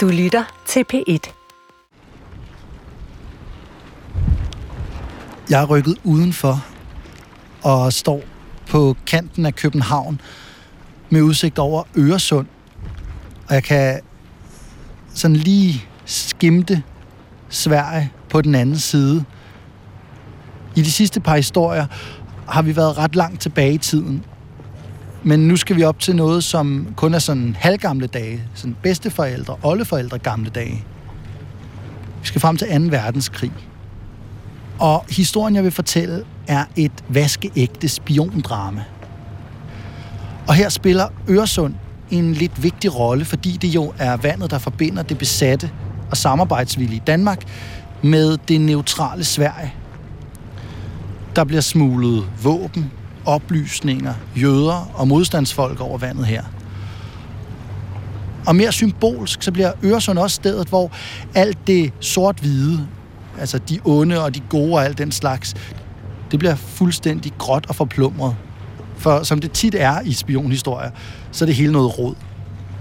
Du lytter til P1. Jeg er rykket udenfor og står på kanten af København med udsigt over Øresund. Og jeg kan sådan lige skimte Sverige på den anden side. I de sidste par historier har vi været ret langt tilbage i tiden. Men nu skal vi op til noget, som kun er sådan halvgamle dage. Sådan bedsteforældre, oldeforældre gamle dage. Vi skal frem til 2. verdenskrig. Og historien, jeg vil fortælle, er et vaskeægte spiondrama. Og her spiller Øresund en lidt vigtig rolle, fordi det jo er vandet, der forbinder det besatte og samarbejdsvillige Danmark med det neutrale Sverige. Der bliver smuglet våben, oplysninger, jøder og modstandsfolk over vandet her. Og mere symbolsk, så bliver Øresund også stedet, hvor alt det sort-hvide, altså de onde og de gode og alt den slags, det bliver fuldstændig gråt og forplumret. For som det tit er i spionhistorier, så er det hele noget rod.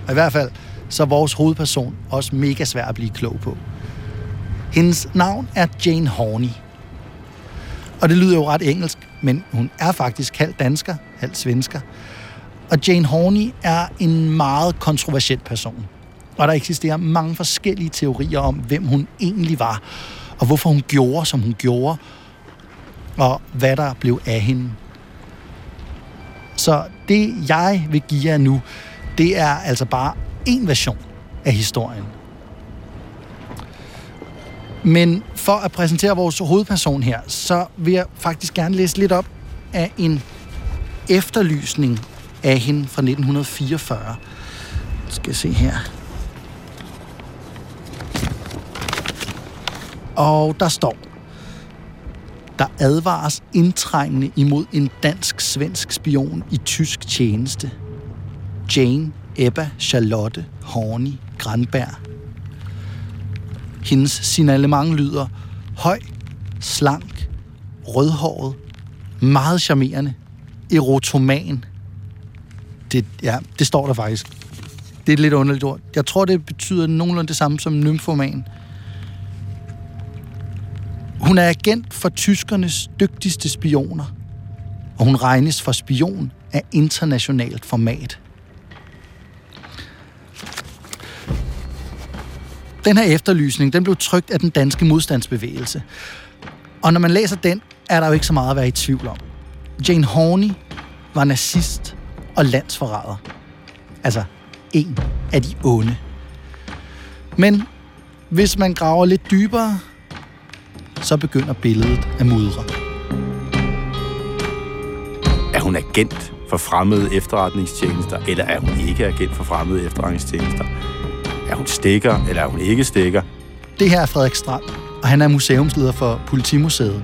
Og i hvert fald, så er vores hovedperson også mega svær at blive klog på. Hendes navn er Jane Horney. Og det lyder jo ret engelsk, men hun er faktisk halv dansker, halv svensker. Og Jane Horney er en meget kontroversiel person. Og der eksisterer mange forskellige teorier om, hvem hun egentlig var, og hvorfor hun gjorde, som hun gjorde, og hvad der blev af hende. Så det, jeg vil give jer nu, det er altså bare en version af historien. Men for at præsentere vores hovedperson her, så vil jeg faktisk gerne læse lidt op af en efterlysning af hende fra 1944. Skal jeg se her. Og der står, der advares indtrængende imod en dansk-svensk spion i tysk tjeneste. Jane Ebba Charlotte Horny Granberg. Hendes signalement lyder høj, slank, rødhåret, meget charmerende, erotoman. Det, ja, det står der faktisk. Det er et lidt underligt ord. Jeg tror, det betyder nogenlunde det samme som nymfoman. Hun er agent for tyskernes dygtigste spioner, og hun regnes for spion af internationalt format. Den her efterlysning, den blev trygt af den danske modstandsbevægelse. Og når man læser den, er der jo ikke så meget at være i tvivl om. Jane Horney var nazist og landsforræder. Altså en af de onde. Men hvis man graver lidt dybere, så begynder billedet at mudre. Er hun agent for fremmede efterretningstjenester, eller er hun ikke agent for fremmede efterretningstjenester? Er hun stikker, eller er hun ikke stikker? Det her er Frederik Strand, og han er museumsleder for Politimuseet.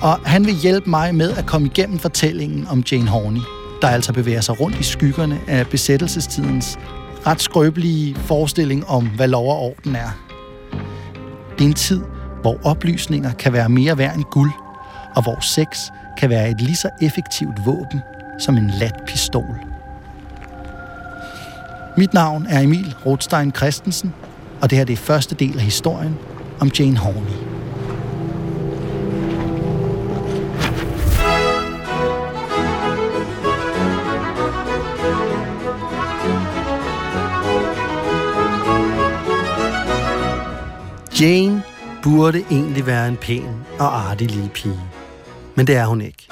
Og han vil hjælpe mig med at komme igennem fortællingen om Jane Horney, der altså bevæger sig rundt i skyggerne af besættelsestidens ret skrøbelige forestilling om, hvad lov og orden er. Det er en tid, hvor oplysninger kan være mere værd end guld, og hvor sex kan være et lige så effektivt våben som en lat pistol. Mit navn er Emil Rothstein Christensen, og det her det er første del af historien om Jane Horney. Jane burde egentlig være en pæn og artig lille pige. Men det er hun ikke.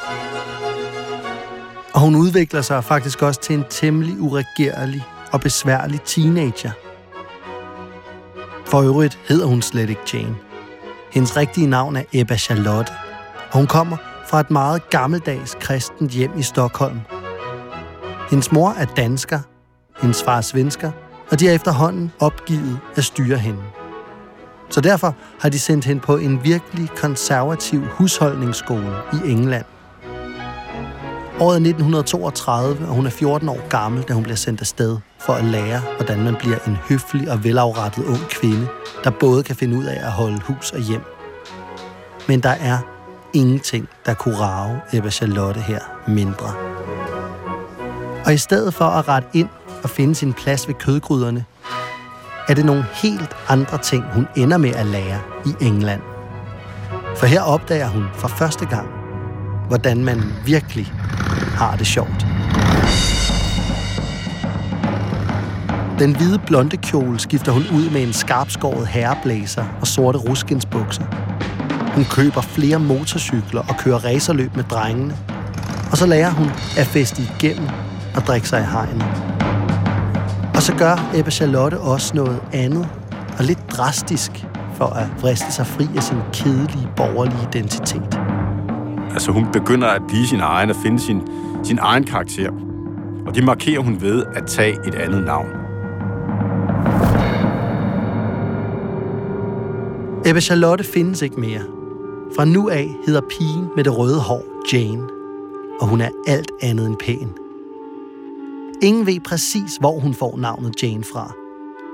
Og hun udvikler sig faktisk også til en temmelig uregerlig og besværlig teenager. For øvrigt hedder hun slet ikke Jane. Hendes rigtige navn er Ebba Charlotte, og hun kommer fra et meget gammeldags kristent hjem i Stockholm. Hendes mor er dansker, hendes far er svensker, og de er efterhånden opgivet at styre hende. Så derfor har de sendt hende på en virkelig konservativ husholdningsskole i England. Året er 1932, og hun er 14 år gammel, da hun bliver sendt afsted for at lære, hvordan man bliver en høflig og velafrettet ung kvinde, der både kan finde ud af at holde hus og hjem. Men der er ingenting, der kunne rave Ebba Charlotte her mindre. Og i stedet for at rette ind og finde sin plads ved kødgryderne, er det nogle helt andre ting, hun ender med at lære i England. For her opdager hun for første gang, hvordan man virkelig har det sjovt. Den hvide blonde kjole skifter hun ud med en skarpskåret herreblæser og sorte ruskinsbukser. Hun køber flere motorcykler og kører racerløb med drengene. Og så lærer hun at feste igennem og drikke sig i hegnet. Og så gør Ebba Charlotte også noget andet og lidt drastisk for at vriste sig fri af sin kedelige borgerlige identitet. Altså hun begynder at blive sin egen og finde sin, sin egen karakter. Og det markerer hun ved at tage et andet navn. Ebbe Charlotte findes ikke mere. Fra nu af hedder pigen med det røde hår Jane, og hun er alt andet end pæn. Ingen ved præcis, hvor hun får navnet Jane fra.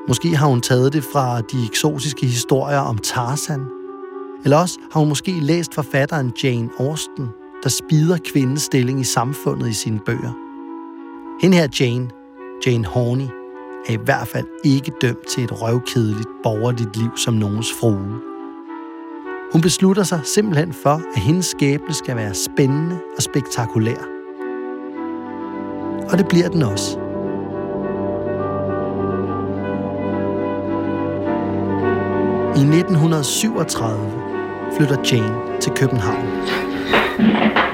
Måske har hun taget det fra de eksotiske historier om Tarzan. Eller også har hun måske læst forfatteren Jane Austen, der spider kvindens stilling i samfundet i sine bøger. Hende her Jane, Jane Horney, er i hvert fald ikke dømt til et røvkedeligt borgerligt liv som nogens frue. Hun beslutter sig simpelthen for, at hendes skæbne skal være spændende og spektakulær. Og det bliver den også. I 1937 flytter Jane til København.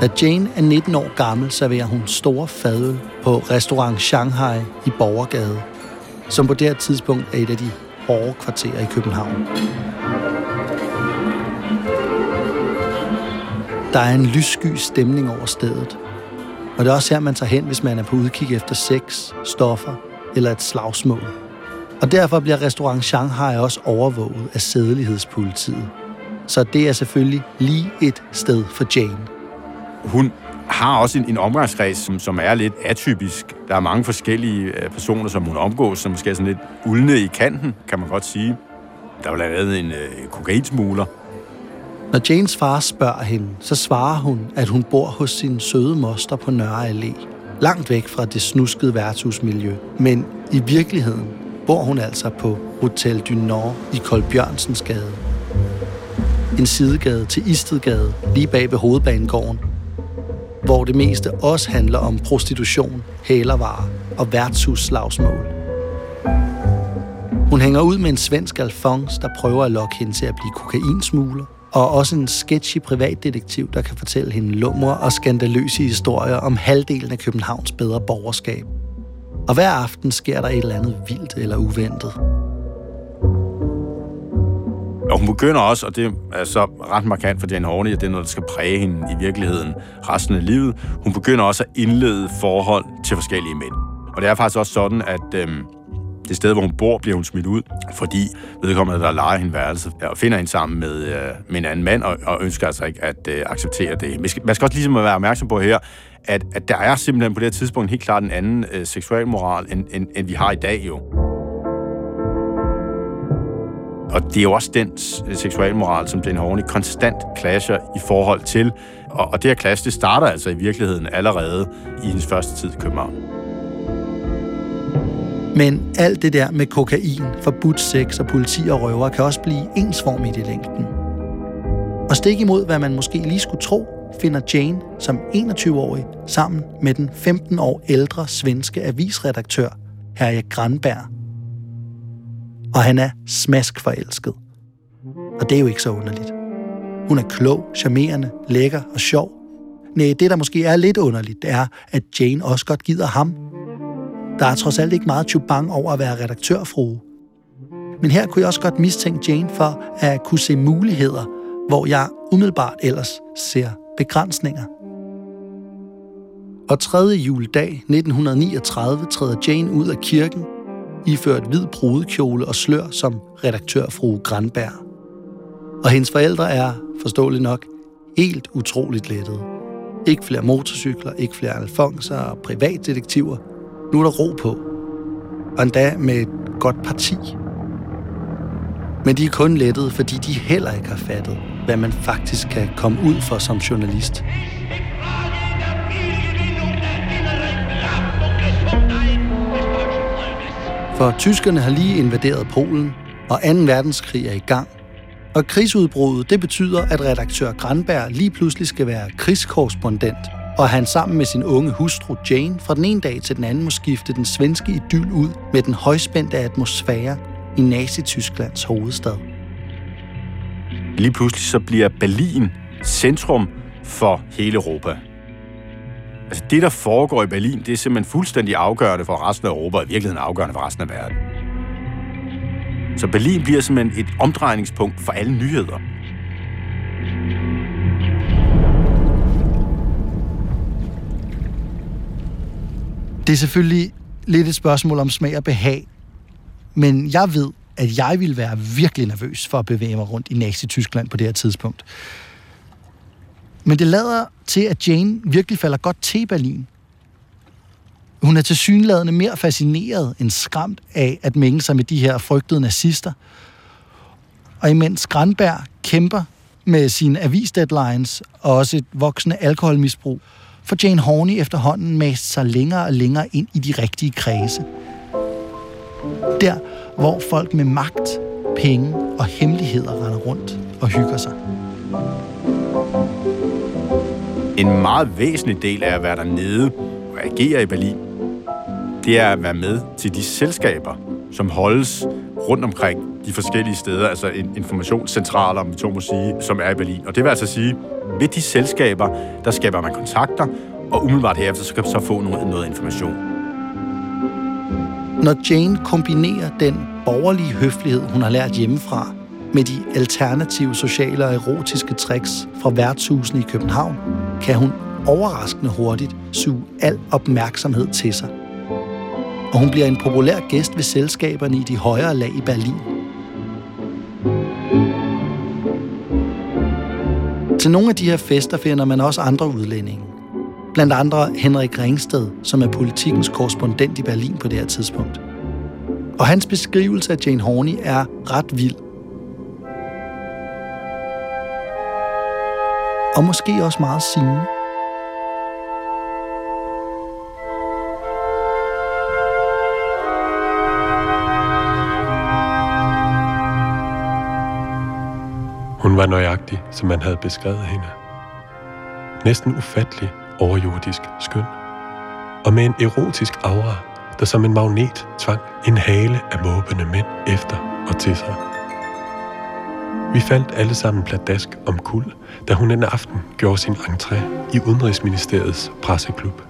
Da Jane er 19 år gammel, serverer hun store fadøl på restaurant Shanghai i Borgergade, som på det her tidspunkt er et af de hårde kvarterer i København. Der er en lyssky stemning over stedet, og det er også her, man tager hen, hvis man er på udkig efter sex, stoffer eller et slagsmål. Og derfor bliver restaurant Shanghai også overvåget af sædelighedspolitiet. Så det er selvfølgelig lige et sted for Jane. Hun har også en, en omgangskreds, som, som er lidt atypisk. Der er mange forskellige øh, personer, som hun omgås, som måske er sådan lidt uldne i kanten, kan man godt sige. Der er blandt andet en øh, kokainsmugler. Når Janes far spørger hende, så svarer hun, at hun bor hos sin søde moster på Nørre Allé. Langt væk fra det snuskede værtshusmiljø. Men i virkeligheden bor hun altså på Hotel du Nord i Kolbjørnsens gade. En sidegade til Istedgade, lige bag ved hovedbanegården, hvor det meste også handler om prostitution, hælervarer og værtshusslagsmål. Hun hænger ud med en svensk alfons, der prøver at lokke hende til at blive kokainsmugler, og også en sketchy privatdetektiv, der kan fortælle hende lumre og skandaløse historier om halvdelen af Københavns bedre borgerskab. Og hver aften sker der et eller andet vildt eller uventet. Og hun begynder også, og det er så ret markant for Jane Horney, at det er noget, der skal præge hende i virkeligheden resten af livet. Hun begynder også at indlede forhold til forskellige mænd. Og det er faktisk også sådan, at øhm, det sted, hvor hun bor, bliver hun smidt ud, fordi vedkommende, der leger hende værelse, og finder hende sammen med, øh, med en anden mand, og, og ønsker altså ikke at øh, acceptere det. Man skal, man skal også ligesom være opmærksom på her, at, at der er simpelthen på det her tidspunkt helt klart en anden øh, seksualmoral, end, end, end vi har i dag jo. Og det er jo også den øh, seksualmoral, som Jane Horney konstant clasher i forhold til. Og, og det her clash, det starter altså i virkeligheden allerede i hendes første tid i København. Men alt det der med kokain, forbudt sex og politi og røver kan også blive ensformigt i længden. Og stik imod, hvad man måske lige skulle tro, finder Jane som 21-årig sammen med den 15 år ældre svenske avisredaktør Herje Granberg. Og han er smaskforelsket. Og det er jo ikke så underligt. Hun er klog, charmerende, lækker og sjov. Nej, det der måske er lidt underligt, det er, at Jane også godt gider ham der er trods alt ikke meget chubang over at være redaktørfrue. Men her kunne jeg også godt mistænke Jane for at kunne se muligheder, hvor jeg umiddelbart ellers ser begrænsninger. Og 3. juledag 1939 træder Jane ud af kirken, iført hvid brudekjole og slør som redaktørfrue Granberg. Og hendes forældre er, forståeligt nok, helt utroligt lettede. Ikke flere motorcykler, ikke flere alfonser og privatdetektiver – nu er der ro på. Og endda med et godt parti. Men de er kun lettet, fordi de heller ikke har fattet, hvad man faktisk kan komme ud for som journalist. For tyskerne har lige invaderet Polen, og 2. verdenskrig er i gang. Og krigsudbruddet, det betyder, at redaktør Granberg lige pludselig skal være krigskorrespondent, og han sammen med sin unge hustru Jane fra den ene dag til den anden må skifte den svenske idyl ud med den højspændte atmosfære i Nazi-Tysklands hovedstad. Lige pludselig så bliver Berlin centrum for hele Europa. Altså det, der foregår i Berlin, det er simpelthen fuldstændig afgørende for resten af Europa, og i virkeligheden afgørende for resten af verden. Så Berlin bliver simpelthen et omdrejningspunkt for alle nyheder. Det er selvfølgelig lidt et spørgsmål om smag og behag, men jeg ved, at jeg ville være virkelig nervøs for at bevæge mig rundt i Nazi-Tyskland på det her tidspunkt. Men det lader til, at Jane virkelig falder godt til Berlin. Hun er tilsyneladende mere fascineret end skræmt af at mænge sig med de her frygtede nazister. Og imens Granberg kæmper med sine avisdeadlines og også et voksende alkoholmisbrug, får Jane Horney efterhånden mast sig længere og længere ind i de rigtige kredse. Der, hvor folk med magt, penge og hemmeligheder render rundt og hygger sig. En meget væsentlig del af at være dernede og agere i Berlin, det er at være med til de selskaber, som holdes rundt omkring de forskellige steder, altså informationscentraler, om vi to må sige, som er i Berlin. Og det vil altså sige, ved de selskaber, der skaber man kontakter, og umiddelbart herefter, så kan man så få noget, noget information. Når Jane kombinerer den borgerlige høflighed, hun har lært hjemmefra, med de alternative sociale og erotiske tricks fra værtshusene i København, kan hun overraskende hurtigt suge al opmærksomhed til sig. Og hun bliver en populær gæst ved selskaberne i de højere lag i Berlin. Til nogle af de her fester finder man også andre udlændinge. Blandt andre Henrik Ringsted, som er politikens korrespondent i Berlin på det her tidspunkt. Og hans beskrivelse af Jane Horney er ret vild. Og måske også meget sigende. Hun var nøjagtig, som man havde beskrevet hende. Næsten ufattelig overjordisk skøn. Og med en erotisk aura, der som en magnet tvang en hale af måbende mænd efter og til sig. Vi faldt alle sammen pladask om kul, da hun en aften gjorde sin entré i Udenrigsministeriets presseklub.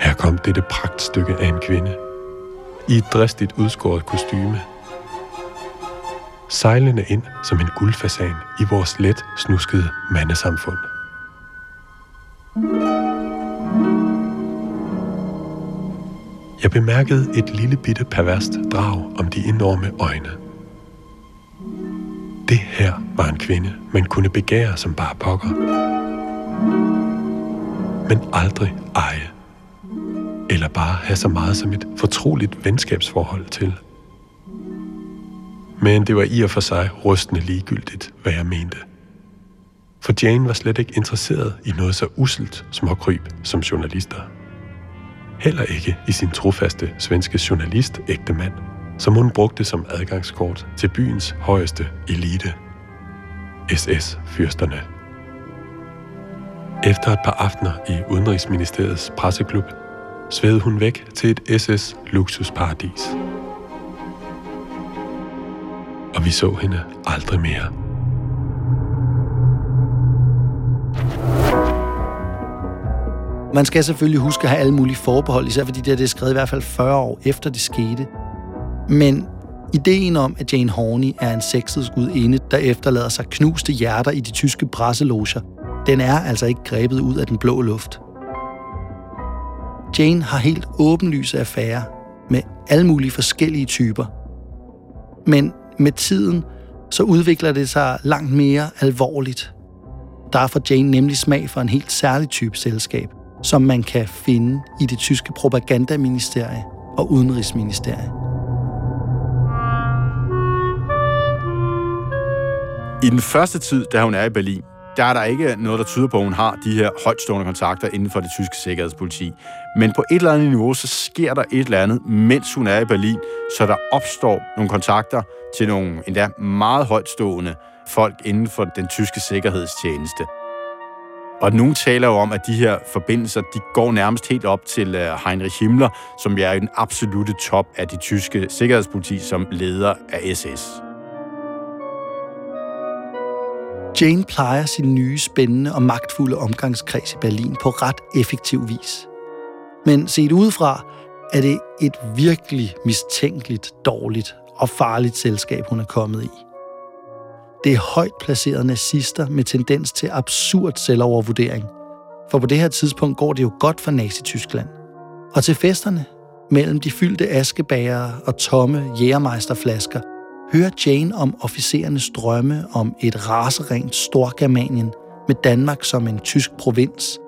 Her kom dette pragtstykke af en kvinde. I et dristigt udskåret kostyme. Sejlende ind som en guldfasan i vores let snuskede mandesamfund. Jeg bemærkede et lille bitte perverst drag om de enorme øjne. Det her var en kvinde, man kunne begære som bare pokker. Men aldrig eje. Eller bare have så meget som et fortroligt venskabsforhold til. Men det var i og for sig rystende ligegyldigt, hvad jeg mente. For Jane var slet ikke interesseret i noget så uselt som at kryb som journalister. Heller ikke i sin trofaste svenske journalist ægte mand, som hun brugte som adgangskort til byens højeste elite. SS-fyrsterne. Efter et par aftener i Udenrigsministeriets presseklub, svævede hun væk til et SS-luksusparadis. Og vi så hende aldrig mere. Man skal selvfølgelig huske at have alle mulige forbehold, især fordi det er skrevet i hvert fald 40 år efter det skete. Men ideen om, at Jane Horney er en sexet inde, der efterlader sig knuste hjerter i de tyske presseloger, den er altså ikke grebet ud af den blå luft. Jane har helt åbenlyse affærer med alle mulige forskellige typer. Men med tiden, så udvikler det sig langt mere alvorligt. Der er for Jane nemlig smag for en helt særlig type selskab, som man kan finde i det tyske propagandaministerie og udenrigsministerie. I den første tid, da hun er i Berlin, der er der ikke noget, der tyder på, at hun har de her højtstående kontakter inden for det tyske sikkerhedspoliti. Men på et eller andet niveau, så sker der et eller andet, mens hun er i Berlin, så der opstår nogle kontakter til nogle endda meget højtstående folk inden for den tyske sikkerhedstjeneste. Og nogen taler jo om, at de her forbindelser, de går nærmest helt op til øh, Heinrich Himmler, som er i den absolute top af det tyske sikkerhedspoliti som leder af SS. Jane plejer sin nye, spændende og magtfulde omgangskreds i Berlin på ret effektiv vis. Men set udefra er det et virkelig mistænkeligt, dårligt og farligt selskab, hun er kommet i. Det er højt placerede nazister med tendens til absurd selvovervurdering. For på det her tidspunkt går det jo godt for Nazi-Tyskland. Og til festerne, mellem de fyldte askebager og tomme jægermeisterflasker, hører Jane om officerernes drømme om et raserent Storgermanien med Danmark som en tysk provins.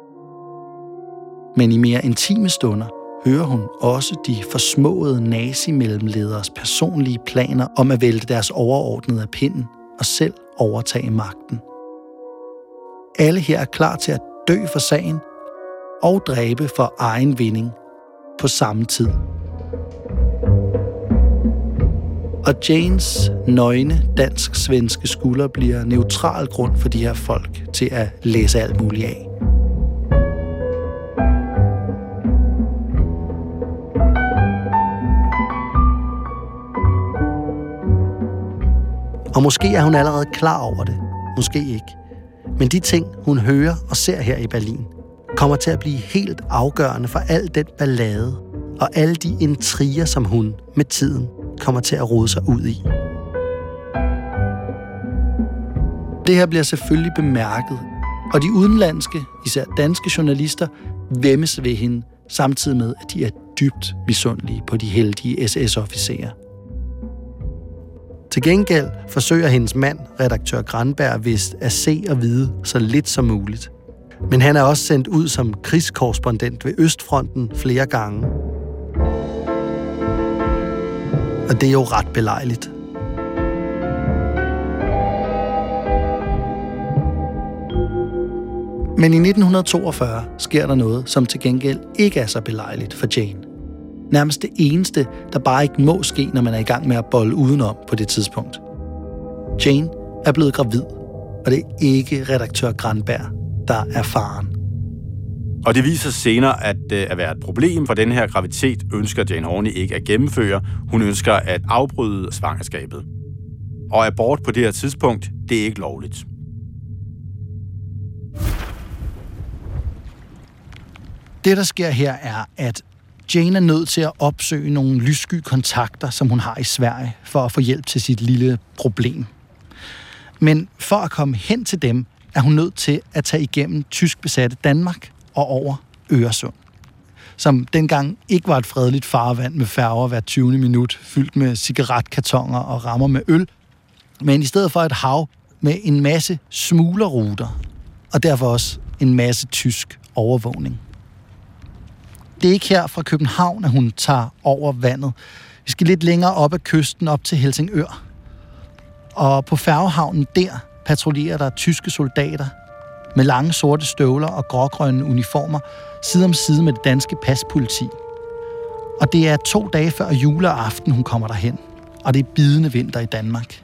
Men i mere intime stunder hører hun også de forsmåede nazimellemlederes personlige planer om at vælte deres overordnede af pinden og selv overtage magten. Alle her er klar til at dø for sagen og dræbe for egen vinding på samme tid. Og Janes nøgne dansk-svenske skulder bliver neutral grund for de her folk til at læse alt muligt af. Og måske er hun allerede klar over det. Måske ikke. Men de ting, hun hører og ser her i Berlin, kommer til at blive helt afgørende for al den ballade og alle de intriger, som hun med tiden kommer til at rode sig ud i. Det her bliver selvfølgelig bemærket, og de udenlandske, især danske journalister, vemmes ved hende, samtidig med, at de er dybt misundelige på de heldige SS-officerer. Til gengæld forsøger hendes mand, redaktør Granberg, vist at se og vide så lidt som muligt. Men han er også sendt ud som krigskorrespondent ved Østfronten flere gange. Og det er jo ret belejligt. Men i 1942 sker der noget, som til gengæld ikke er så belejligt for Jane nærmest det eneste, der bare ikke må ske, når man er i gang med at bolle udenom på det tidspunkt. Jane er blevet gravid, og det er ikke redaktør Granberg, der er faren. Og det viser senere at, øh, at være et problem, for den her graviditet ønsker Jane Horney ikke at gennemføre. Hun ønsker at afbryde svangerskabet. Og abort på det her tidspunkt, det er ikke lovligt. Det, der sker her, er, at Jane er nødt til at opsøge nogle lyssky kontakter, som hun har i Sverige, for at få hjælp til sit lille problem. Men for at komme hen til dem, er hun nødt til at tage igennem tysk besatte Danmark og over Øresund som dengang ikke var et fredeligt farvand med færger hver 20. minut, fyldt med cigaretkartoner og rammer med øl, men i stedet for et hav med en masse smuglerruter, og derfor også en masse tysk overvågning det er ikke her fra København, at hun tager over vandet. Vi skal lidt længere op ad kysten, op til Helsingør. Og på færgehavnen der patruljerer der tyske soldater med lange sorte støvler og grågrønne uniformer, side om side med det danske paspoliti. Og det er to dage før juleaften, hun kommer derhen. Og det er bidende vinter i Danmark.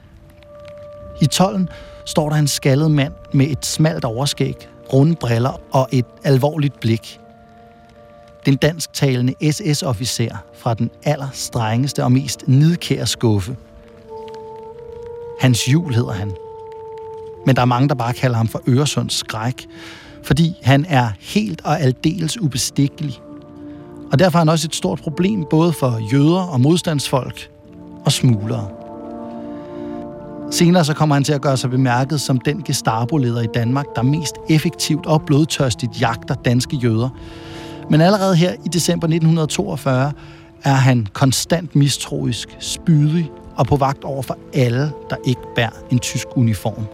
I tollen står der en skaldet mand med et smalt overskæg, runde briller og et alvorligt blik – den dansktalende SS-officer fra den allerstrengeste og mest nidkære skuffe. Hans jul hedder han. Men der er mange, der bare kalder ham for Øresunds skræk, fordi han er helt og aldeles ubestikkelig. Og derfor er han også et stort problem både for jøder og modstandsfolk og smuglere. Senere så kommer han til at gøre sig bemærket som den Gestapo-leder i Danmark, der mest effektivt og blodtørstigt jagter danske jøder, men allerede her i december 1942 er han konstant mistroisk, spydig og på vagt over for alle, der ikke bærer en tysk uniform.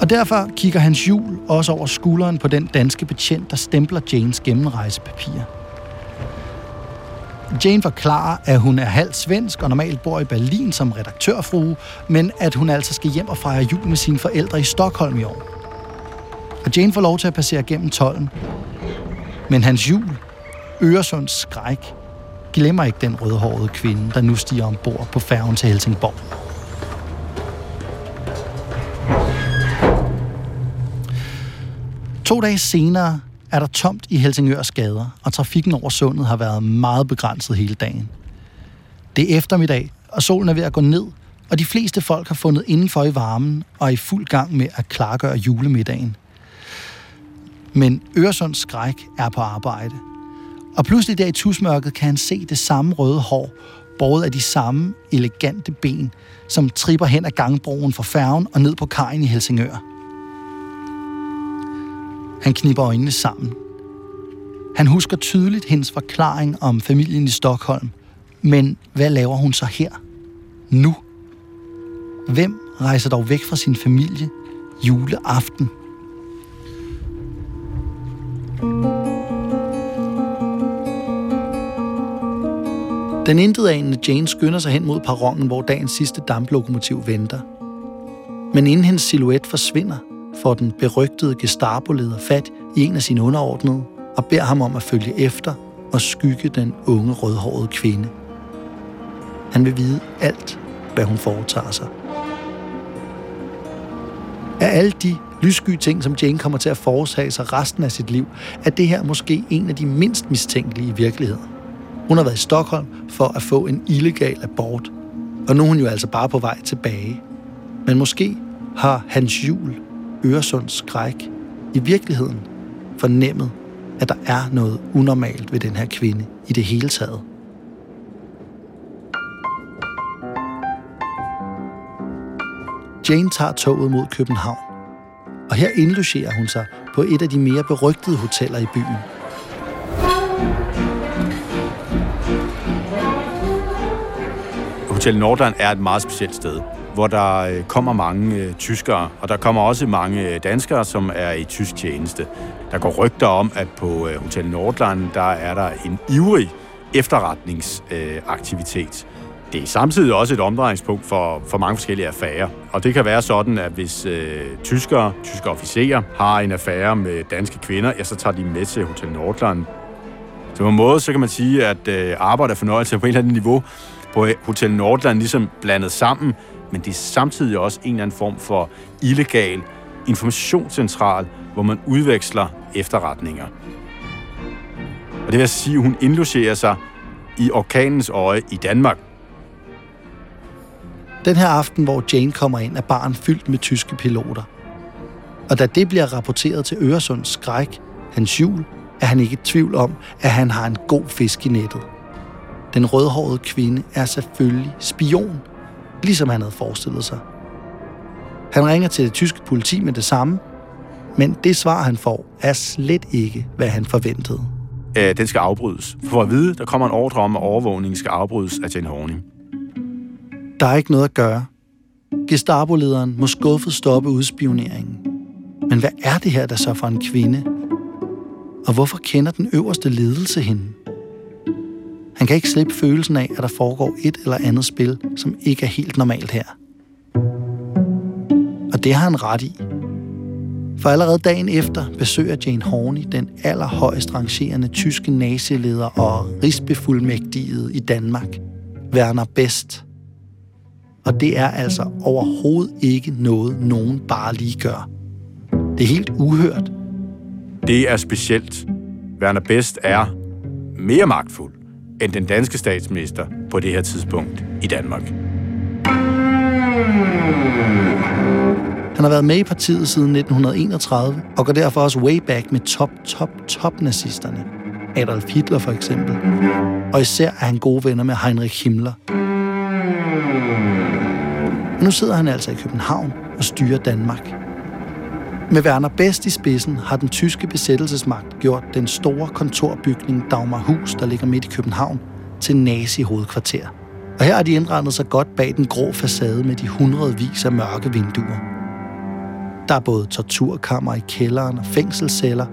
Og derfor kigger hans jul også over skulderen på den danske betjent, der stempler Janes gennemrejsepapir. Jane forklarer, at hun er halvt svensk og normalt bor i Berlin som redaktørfrue, men at hun altså skal hjem og fejre jul med sine forældre i Stockholm i år. Og Jane får lov til at passere gennem tollen. Men hans jul, Øresunds skræk, glemmer ikke den rødhårede kvinde, der nu stiger ombord på færgen til Helsingborg. To dage senere er der tomt i Helsingørs gader, og trafikken over sundet har været meget begrænset hele dagen. Det er eftermiddag, og solen er ved at gå ned, og de fleste folk har fundet indenfor i varmen og er i fuld gang med at klargøre julemiddagen. Men Øresunds skræk er på arbejde. Og pludselig der i tusmørket kan han se det samme røde hår, båret af de samme elegante ben, som tripper hen ad gangbroen fra færgen og ned på kajen i Helsingør. Han kniber øjnene sammen. Han husker tydeligt hendes forklaring om familien i Stockholm. Men hvad laver hun så her? Nu? Hvem rejser dog væk fra sin familie juleaften? Den intetanende Jane skynder sig hen mod perronen, hvor dagens sidste damplokomotiv venter. Men inden hendes silhuet forsvinder, får den berygtede Gestapo-leder fat i en af sine underordnede og beder ham om at følge efter og skygge den unge rødhårede kvinde. Han vil vide alt, hvad hun foretager sig. Af alle de lyssky ting, som Jane kommer til at foretage sig resten af sit liv, er det her måske en af de mindst mistænkelige i virkeligheden. Hun har været i Stockholm for at få en illegal abort, og nu er hun jo altså bare på vej tilbage. Men måske har hans jul Øresunds skræk i virkeligheden fornemmet, at der er noget unormalt ved den her kvinde i det hele taget. Jane tager toget mod København, og her indlogerer hun sig på et af de mere berygtede hoteller i byen. Hotel Nordland er et meget specielt sted hvor der øh, kommer mange øh, tyskere, og der kommer også mange øh, danskere, som er i tysk tjeneste. Der går rygter om, at på øh, Hotel Nordland, der er der en ivrig efterretningsaktivitet. Øh, det er samtidig også et omdrejningspunkt for, for mange forskellige affærer. Og det kan være sådan, at hvis øh, tyskere, tyske officerer, har en affære med danske kvinder, ja, så tager de med til Hotel Nordland. Så på en måde, så kan man sige, at øh, arbejde og fornøjelse på et eller andet niveau på Hotel Nordland ligesom blandet sammen men det er samtidig også en eller anden form for illegal informationscentral, hvor man udveksler efterretninger. Og det vil sige, at hun indlogerer sig i orkanens øje i Danmark. Den her aften, hvor Jane kommer ind, er barn fyldt med tyske piloter. Og da det bliver rapporteret til Øresunds skræk, hans jul, er han ikke i tvivl om, at han har en god fisk i nettet. Den rødhårede kvinde er selvfølgelig spion ligesom han havde forestillet sig. Han ringer til det tyske politi med det samme, men det svar, han får, er slet ikke, hvad han forventede. Æ, den skal afbrydes. For at vide, der kommer en ordre om, at overvågningen skal afbrydes af Jane Horning. Der er ikke noget at gøre. Gestapo-lederen må skuffet stoppe udspioneringen. Men hvad er det her, der så for en kvinde? Og hvorfor kender den øverste ledelse hende? Han kan ikke slippe følelsen af, at der foregår et eller andet spil, som ikke er helt normalt her. Og det har han ret i. For allerede dagen efter besøger Jane Horney den allerhøjst rangerende tyske nazileder og rigsbefuldmægtigede i Danmark, Werner Best. Og det er altså overhovedet ikke noget, nogen bare lige gør. Det er helt uhørt. Det er specielt. Werner Best er mere magtfuld end den danske statsminister på det her tidspunkt i Danmark. Han har været med i partiet siden 1931 og går derfor også way back med top, top, top nazisterne. Adolf Hitler for eksempel. Og især er han gode venner med Heinrich Himmler. nu sidder han altså i København og styrer Danmark. Med Werner Best i spidsen har den tyske besættelsesmagt gjort den store kontorbygning Dagmarhus, der ligger midt i København, til nazi-hovedkvarter. Og her har de indrettet sig godt bag den grå facade med de hundredvis af mørke vinduer. Der er både torturkammer i kælderen og fængselsceller,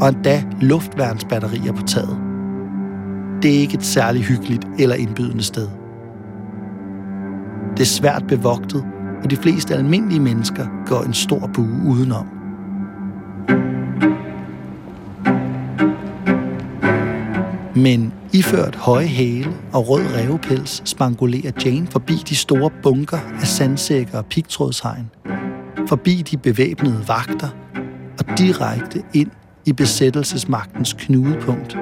og endda luftværnsbatterier på taget. det er ikke et særligt hyggeligt eller indbydende sted. Det er svært bevogtet, og de fleste almindelige mennesker går en stor bue udenom. Men iført høje hæle og rød revpels spangulerer Jane forbi de store bunker af sandsækker og pigtrådshegn, forbi de bevæbnede vagter og direkte ind i besættelsesmagtens knudepunkt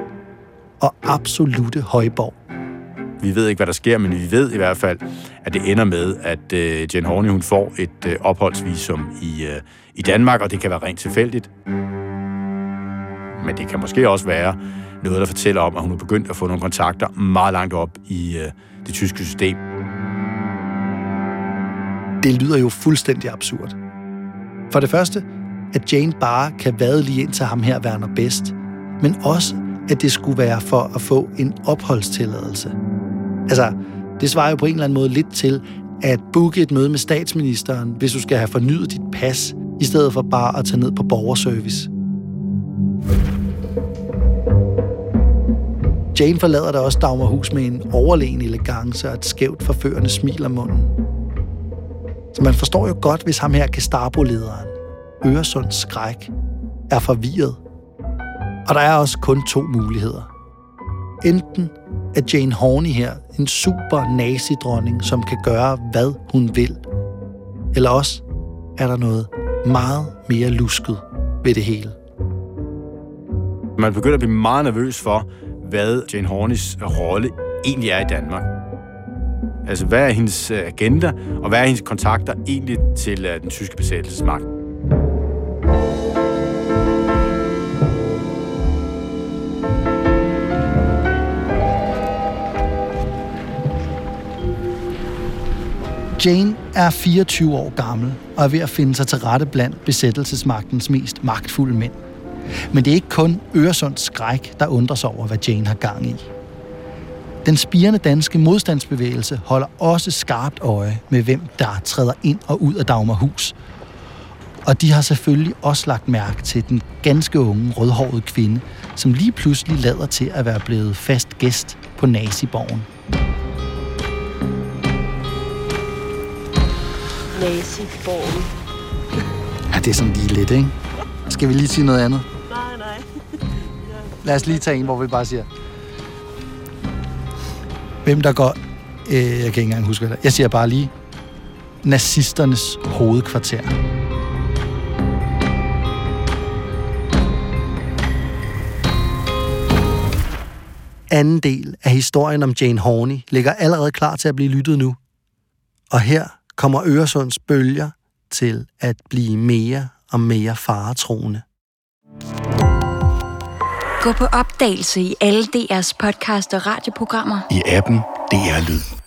og absolute højborg. Vi ved ikke, hvad der sker, men vi ved i hvert fald, at det ender med, at øh, Jane Horney hun får et øh, opholdsvisum i, øh, i Danmark, og det kan være rent tilfældigt. Men det kan måske også være noget, der fortæller om, at hun er begyndt at få nogle kontakter meget langt op i øh, det tyske system. Det lyder jo fuldstændig absurd. For det første, at Jane bare kan vade lige ind til ham her, Werner Best, men også, at det skulle være for at få en opholdstilladelse. Altså, det svarer jo på en eller anden måde lidt til at booke et møde med statsministeren, hvis du skal have fornyet dit pas, i stedet for bare at tage ned på borgerservice. Jane forlader da også Dagmarhus med en overlegen elegance og et skævt forførende smil om munden. Så man forstår jo godt, hvis ham her Gestapo-lederen, Øresunds skræk, er forvirret. Og der er også kun to muligheder. Enten at Jane Horney her en super nazidronning, som kan gøre, hvad hun vil. Eller også er der noget meget mere lusket ved det hele. Man begynder at blive meget nervøs for, hvad Jane Horneys rolle egentlig er i Danmark. Altså, hvad er hendes agenda, og hvad er hendes kontakter egentlig til øh, den tyske besættelsesmagt? Jane er 24 år gammel og er ved at finde sig til rette blandt besættelsesmagtens mest magtfulde mænd. Men det er ikke kun Øresunds skræk, der undrer sig over, hvad Jane har gang i. Den spirende danske modstandsbevægelse holder også skarpt øje med, hvem der træder ind og ud af Dagmarhus. Og de har selvfølgelig også lagt mærke til den ganske unge, rødhårede kvinde, som lige pludselig lader til at være blevet fast gæst på Naziborgen. Naziborgen. Ja, det er sådan lige lidt, ikke? Skal vi lige sige noget andet? Nej, nej. Lad os lige tage en, hvor vi bare siger... Hvem der går... Øh, jeg kan ikke engang huske, hvad det. Jeg siger bare lige... Nazisternes hovedkvarter. Anden del af historien om Jane Horney ligger allerede klar til at blive lyttet nu. Og her kommer Øresunds bølger til at blive mere og mere faretroende. Gå på opdagelse i alle DR's podcast og radioprogrammer. i appen DR Lyd.